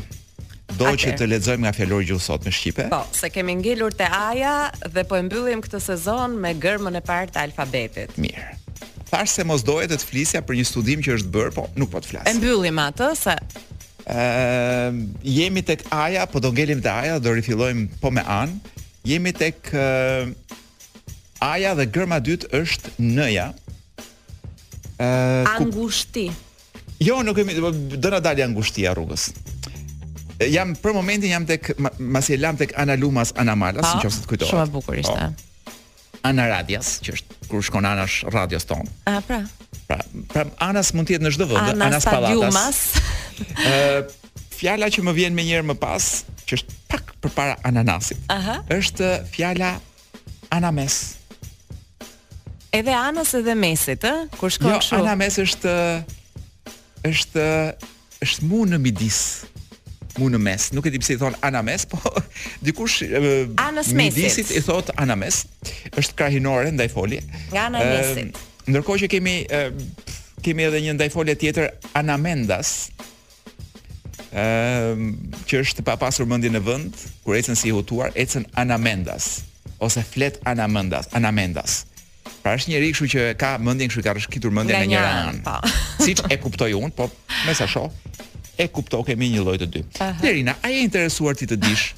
Do, okay, që të lexojmë nga fjalori i gjuhës së sotme shqipe. Po, se kemi ngelur te A-ja dhe po e mbyllim këtë sezon me gërmën e parë të alfabetit. Mirë. Thashë se mos doje të të flisja për një studim që është bërë, po nuk po të flas. E mbyllim atë se ë jemi tek A-ja, po do ngelim te A-ja, do rifillojmë po me A-në. Jemi tek A-ja dhe gërma e dytë është N-ja. Ëh, angushti. Jo, nuk kemi do na dalë angushtia rrugës. Jam për momentin jam tek mbasi e lamë tek analumas, anamalas, po, nëse të kujtohet. Shumë e bukur ishte. Po. Anaradias, që është kur shkon anash radios tonë. A pra. Pra, pra ana mund të jetë në çdo vend, ana, anapallatas. Ëh, fjala që më vjen menjëherë më pas, që është pak përpara ananasit. Aha. Është fjala Anames. Edhe anës edhe mesit, ë? Kur shkon jo, kështu. Jo, anames është është është mu në midis. Mu në mes. Nuk e di pse i thonë anames, po dikush anës midisit i thotë anames. Është krahinore, ndajfolje. Nga ana e mesit. Ndërkohë që kemi kemi edhe një ndajfolje tjetër anamendas. Ehm, që është pa pasur mendje në vend, kur ecën si i hutuar, ecën anamendas ose flet anamendas, anamendas. Pra është njeri kështu që ka mendjen kështu ka rrëshkitur mendjen në njëra anë. Po. Siç e kuptoj unë, po me sa shoh, e kuptojkemi njëlloj të dy. Blerina, a je e interesuar ti të dish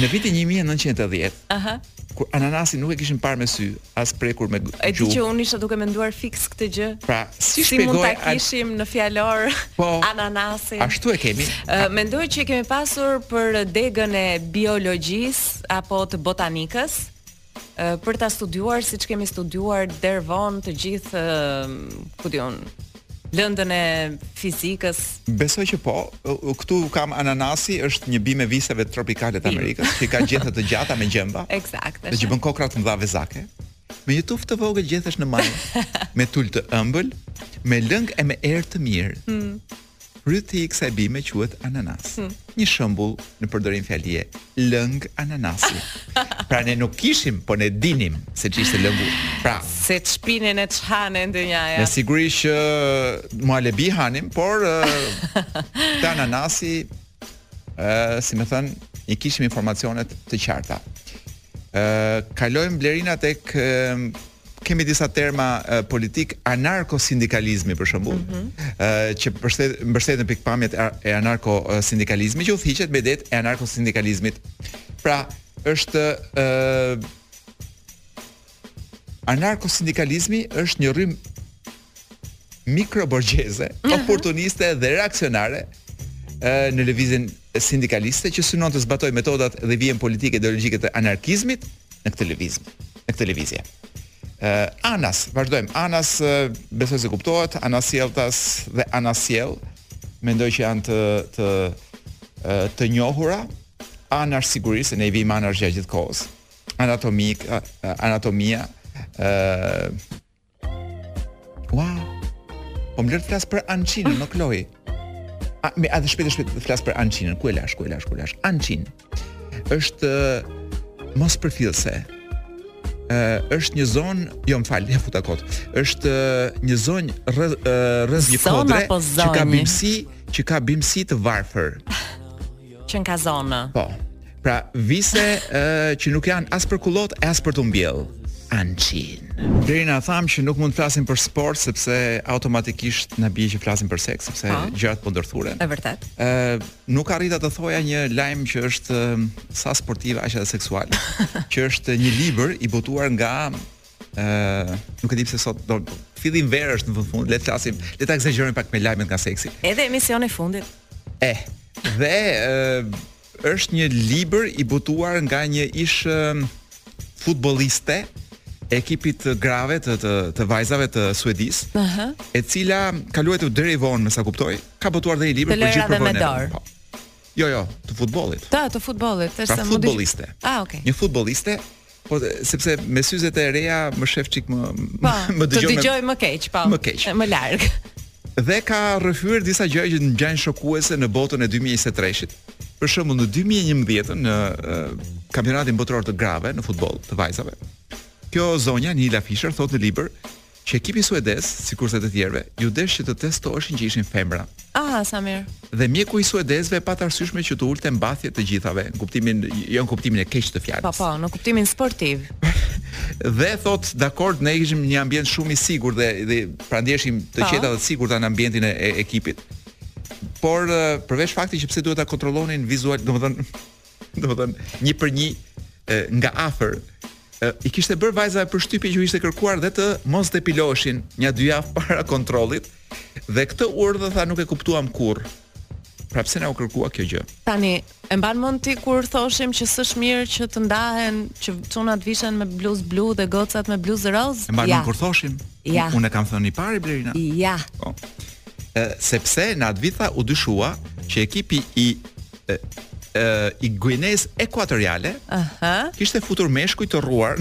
në vitin 1910? Aha. Kur ananasin nuk e kishin parë me sy, as prekur me gjuhë. E di që unë isha duke menduar fiks këtë gjë. Pra, si, si mund ta kishim në fjalor po, ananasin? Ashtu e kemi. Uh, mendoj që e kemi pasur për degën e biologjisë apo të botanikës uh, për ta studiuar siç kemi studiuar deri vonë të gjithë uh, ku di unë lëndën e fizikës. Besoj që po. Këtu kam ananasi, është një bimë e viseve tropikale të Amerikës, që i ka gjethet të gjata me gjemba. Eksakt. Dhe që bën kokrra të mëdha vezake. Me një tufë të vogël gjethesh në majë, me tul të ëmbël, me lëng e me erë të mirë. Mm. Fryti i kësaj bime quhet ananas. Hmm. Një shembull në përdorim fjalie, lëng ananasi. pra ne nuk kishim, po ne dinim se ç'ishte lëngu. Pra, se ç'pinin e ç'hanin në dynja, ja. Me siguri që muhalebi hanim, por te ananasi ë si me thënë, i kishim informacionet të qarta. ë kalojmë Blerina tek kemi disa terma uh, politik anarko-sindikalizmi për shembull, mm -hmm. uh, që përshtet mbështetet në pikëpamjet e anarko-sindikalizmit që udhëhiqet me idetë e anarko-sindikalizmit. Pra, është ë uh, anarko-sindikalizmi është një rrymë mikroborgjeze, oportuniste dhe reaksionare në lëvizjen sindikaliste që synon të zbatojë metodat dhe vijën politike ideologjike të anarkizmit në këtë lëvizje, në këtë lëvizje. Uh, Anës, vazhdojmë. Anës uh, besoj se kuptohet, anasjelltas dhe anasjellë mendoj që janë të të uh, të njohura. Anës sigurisht se ne i vijmë anës gjatë gjithë kohës. Anatomik, uh, anatomia, uh, Ua. Po më lër ti të flas për ançinën, më kalove. A me atë shpejt shpejt të flas për ançinën, ku e lashë, ku e lashë, ku e lashë. Ançinë. Është mospërfillëse. Ë është një zonë, jo më fal, ja futa kot. Është një zonë rrëzë rrëzë një kodre që ka bimësi, që ka bimësi të varfër. Qenka zonë. Po. Pra, vise uh, që nuk janë as për kullotë, as për t'u mbjellë. Ançinë. Blerina thamë që nuk mund të flasim për sport sepse automatikisht na bie që flasim për seks sepse po. gjërat po ndërthuren. Është vërtet. Ë uh, nuk arrita të thoja një lajm që është uh, sa sportiv aq edhe seksual, që është një libër i botuar nga ë uh, nuk e di pse sot do fillim verë është në fund, le të flasim, le ta ekzagjerojmë pak me lajmet nga seksi. Edhe emisioni i fundit. Eh, dhe ë uh, është një libër i botuar nga një ish uh, futbolliste ekipit të grave të, të, të vajzave të Suedisë, uh -huh. e cila ka luajtur deri vonë, mesa kuptoj, ka botuar dhe një libër për gjithë përvojën. Po. Jo, jo, të futbollit. Ta, të futbollit, është pra, futbolliste. Ah, okay. Një futbolliste Po sepse me syzet e reja më shef çik më pak, më dëgjoj. Të dëgjoj më keq, po. Më keq. Më larg. Dhe ka rrëfyer disa gjëra që ngjajnë shokuese në botën e 2023-shit. Për shembull në 2011 në uh, kampionatin botëror të grave në futboll të vajzave. Kjo zonja Nila Fischer thotë në libër që ekipi suedez, sikurse të tjerëve, iu desh që të testoheshin që ishin femra. Ah, sa mirë. Dhe mjeku i suedezëve pa të arsyeshme që t'u ulte mbathjet të gjithave, në kuptimin, jo në kuptimin e keq të fjalës. Po, po, në kuptimin sportiv. dhe thotë dakord ne ishim një ambient shumë i sigurt dhe dhe pra ndiheshim të po. qeta dhe të sigurta në ambientin e, e ekipit. Por përveç faktit që pse duhet ta kontrollonin vizual, domethënë domethënë një për një e, nga afër e, i kishte bërë vajzave përshtypje që u ishte kërkuar dhe të mos depiloheshin një dy javë para kontrollit dhe këtë urdhër tha nuk e kuptuam kurrë. Pra pse na u kërkua kjo gjë? Tani, e mban mend ti kur thoshim që s'është mirë që të ndahen, që çunat vishen me bluzë blu dhe gocat me bluzë rozë? E mban ja. kur thoshim? Ja. Unë e kam thënë i pari Blerina. Ja. Po. Ë, sepse në atë vit tha u dyshua që ekipi i i Guinesë Ekuatoriale Aha. kishte futur meshkuj të rruar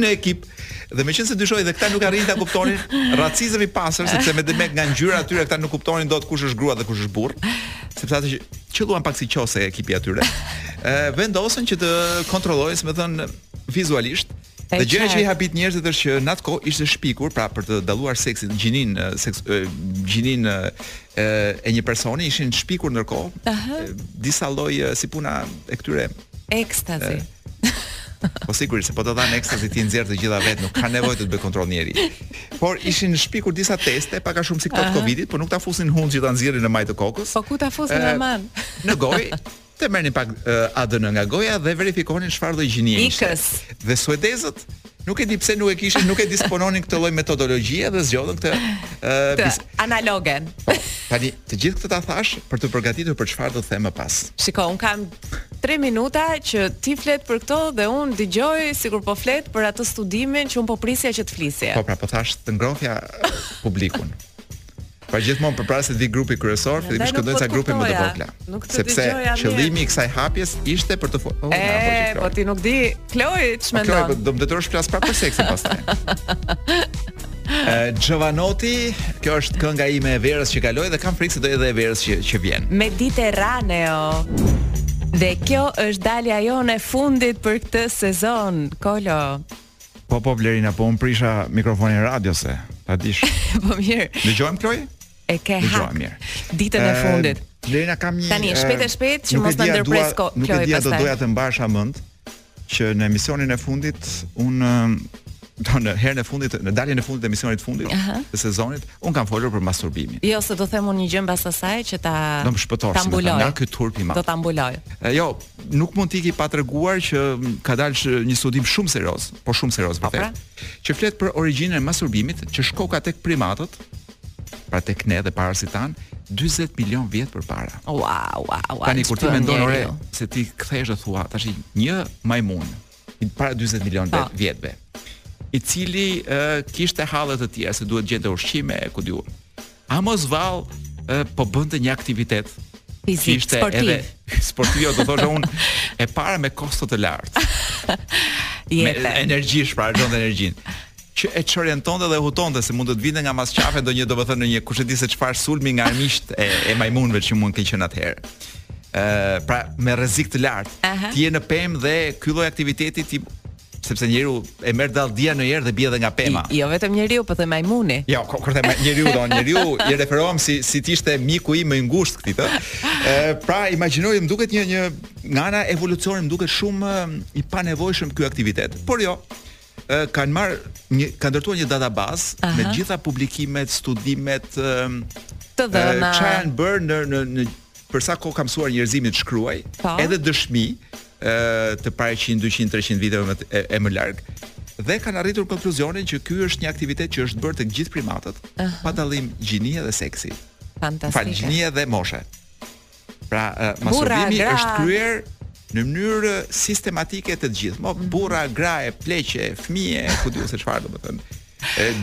në ekip dhe meqenëse u dyshua dhe këta nuk arrinin ta kuptonin racizëm i pastër sepse me demek nga ngjyra e tyre këta nuk kuptonin dot kush është grua dhe kush është burrë sepse ata që qëlluan pak si qose ekipi i atyre vendosën që të kontrollojnë domethënë vizualisht Dhe gjëja që i habit njerëzit është që në atë kohë ishte shpikur, pra për të dalluar seksin, gjininë, seks, gjininë e, e një personi ishin shpikur ndërkohë. Ëh. Uh -huh. Disa lloj si puna e këtyre ekstazi. Po sigurisht se po të dhanë ekstazi ti i nxjerr të gjitha vetë, nuk ka nevojë të të bëjë kontroll njeri. Por ishin shpikur disa teste, pak a shumë si këto të Covidit, por nuk ta fusin në hundë që ta nxjerrin në majë të kokës. Po ku ta fusin aman? Në gojë. Të merrnin pak ADN nga goja dhe verifikonin çfarë lloj gjinie ishte. Dhe suedezët nuk e di pse nuk e kishin, nuk e dispononin këtë lloj metodologjie dhe zgjodhën këtë ë uh, analogen. Po, tani të gjithë këtë ta thashë për të përgatitur për çfarë do të them më pas. Shiko, un kam 3 minuta që ti flet për këto dhe un dëgjoj sikur po flet për atë studimin që un po prisja që të flisje. Po pra, po thashë të ngrohja publikun. Pra gjithmonë përpara se të vi grupi kryesor, fillimisht këndojnë po ca grupe më të vogla. Sepse qëllimi i kësaj hapjes ishte për të fol. Oh, e, po ti nuk di, Kloj, ç'mendon. Kloj, po do më detyrosh të flas prapë për seksin pastaj. Giovanotti, kjo është kënga ime e verës që kaloi dhe kam frikë se do edhe e verës që që vjen. Mediterraneo. Dhe kjo është dalja jonë e fundit për këtë sezon. Kolo, Po po Blerina, po un prisha mikrofonin e radios. Ta dish. po mirë. Dëgjojmë Kloj? E ke hak. Mirë. Ditën e fundit. Blerina kam një Tani shpejt e shpejt që mos të ndërpres ko, Kloj pastaj. Nuk e di do doja të mbahesha mend që në emisionin e fundit un do në herën e fundit, në daljen e fundit të emisionit të fundit Aha. të sezonit, un kam folur për masturbimin. Jo, se do them un një gjë mbas asaj që ta ta mbuloj. Nga ky turp i madh. Do ta mbuloj. Jo, Nuk mund të iki pa treguar që ka dalë një studim shumë serioz, po shumë serioz vërtet, pra? që flet për origjinën e masturbimit që shkoka tek primatët, pra tek ne dhe para si tan, 40 milion vjet përpara. Wow, wow, wow. Tani kur ti mendon ore se ti kthehesh dhe thua tash një majmun i para 40 milion po. vjetëve, i cili uh, kishte halle të tjera se duhet të gjente ushqime, ku di un. A mos vallë po bënte një aktivitet fizik ishte sportiv. edhe sportiv jo, do thosha unë e pra me kosto të lartë. me energji shpenzon energjinë që e çorientonte dhe hutonte se mund të të vinte nga mas qafe ndonjë domethënë në një kush e di se çfarë sulmi nga armiqt e, e majmunëve që mund të kenë qenë atëherë. Ë pra me rrezik të lartë. Ti je në pemë dhe ky lloj aktiviteti ti sepse njeriu e merr dalldia nganjëherë dhe bie edhe nga pema. I, jo vetëm njeriu, po them majmuni. Jo, kur them njeriu, do njeriu i referohem si si të ishte miku im më i ngushtë këtij të. Ë pra imagjinoj më duket një një nga ana e evolucionit më duket shumë i panevojshëm ky aktivitet. Por jo, ë kanë marr një kanë ndërtuar një databazë me të gjitha publikimet, studimet, të dhëna. Çfarë janë bërë në në në për sa kohë ka mësuar njerëzimi të shkruaj, pa. Po. edhe dëshmi ë të para dyqind treqind viteve më e më larg dhe kanë arritur në konkluzionin që ky është një aktivitet që është bërë tek gjithë primatët uh -huh. pa dallim gjinie dhe seksi. Fantastike. Fal gjinie dhe moshe. Pra, uh, masturbimi Burra, është kryer në mënyrë sistematike të gjithë, mo mhm. burra, graje, pleqe, fëmijë, ku di un se çfarë do të thotë.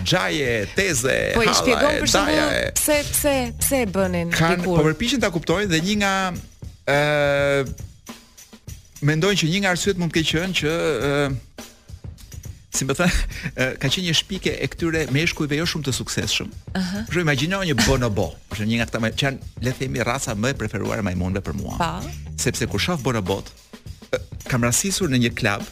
Xhaje, teze, po i shpjegon për shembull pse pse pse e bënin dikur. Kan po përpiqen ta kuptojnë dhe një nga ë Mendoj që një nga arsyet mund të ketë qenë që ë si më thënë, ka qenë një shpikje e këtyre meshkujve jo shumë të suksesshëm. Ëh. Uh -huh. imagjino një bonobo, është një nga këta që janë le të themi raca më e preferuar e majmunëve për mua. Pa. Sepse kur shoh bonobot, kam rastisur në një klub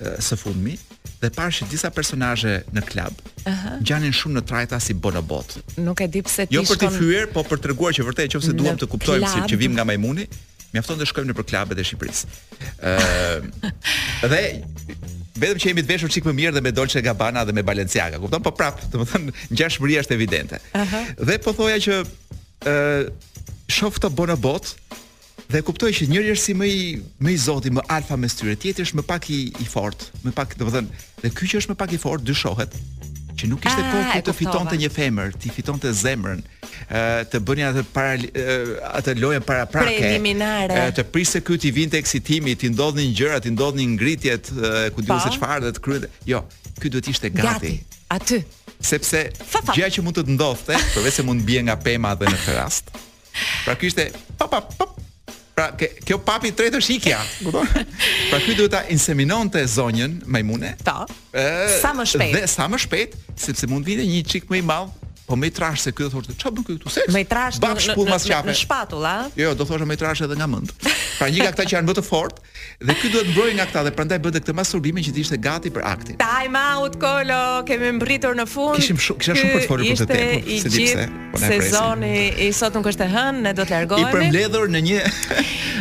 së fundmi, dhe parë që disa personazhe në klub uh -huh. ngjanin shumë në trajta si bonobot. Nuk e di pse ti. Jo për të fyer, po për të treguar që vërtet nëse duam të kuptojmë se që vijmë nga majmuni, Mjafton të shkojmë nëpër klabet e Shqipërisë. Ëh. dhe vetëm që jemi të veshur çik më mirë dhe me Dolce Gabbana dhe me Balenciaga, kupton? Po prap, domethënë ngjashmëria është evidente. Uh -huh. Dhe po thoja që ë uh, shoh këto bonobot dhe kuptoj që njëri është si më i më i zoti, më alfa mes tyre, tjetri është më pak i i fortë, më pak domethënë, dhe ky që është më pak i fortë dyshohet që nuk ishte ah, kohë kur të fitonte një femër, t'i fitonte zemrën. të bënte atë para atë lojën para prake preliminare të priste ky t'i vinte eksitimi t'i ndodhnin gjërat t'i ndodhnin ngritjet ku di unë se po. çfarë dhe të kryente jo ky duhet ishte gati, gati. aty sepse gjëja që mund të të ndodhte përveç se mund të bie nga pema dhe në këtë rast pra ky ishte pa pa pa Pra ke, kjo pa-ja e tretë është ikja, kupton? pra ky duhet ta inseminonte zonjën majmune. Po. Sa më shpejt. Dhe sa më shpejt, sepse mund të vinte një çik më i madh, po më i trash se ky do thoshte çfarë bën ky këtu seks. Më i trash në, në, në, në shpatull, a? Jo, doja të thoja më i trash edhe nga mendtë. Pra një nga këta që janë më të fortë, Dhe ky duhej mbrohej nga këta dhe prandaj bënte këtë masturbimin që të ishte gati për aktin. Time out Kolo, kemi mbërritur në fund. Kishim shumë, kisha shumë për të folur për këtë temë, po s'e di pse. Po na presin. Sezoni i sot nuk është e hënë, ne do të largohemi. I përmbledhur në një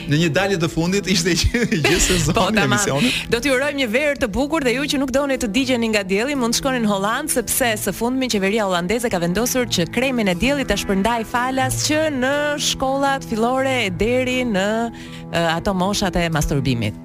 në një dalje të fundit ishte gjithë sezoni po, i emisionit. Do t'ju urojmë një verë të bukur dhe ju që nuk doni të digjeni nga dielli, mund të shkoni në Holandë sepse së fundmi qeveria holandeze ka vendosur që kremin e diellit ta shpërndajë falas që në shkollat fillore deri në uh, ato moshat e masturbimit.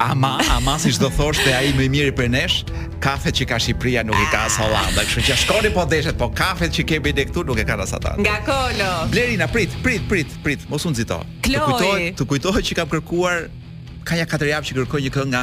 Ama, ama siç do thoshte ai më i miri prej nesh, kafet që ka Shqipëria nuk i ka as Holanda. Kështu që shkoni po deshët, po kafet që kemi ne këtu nuk e kanë as ata. Nga Kolo. Blerina, prit, prit, prit, prit, mos u nxito. Të kujtohet, të kujtohet që kam kërkuar ka nja katër javë që kërkoj një këngë nga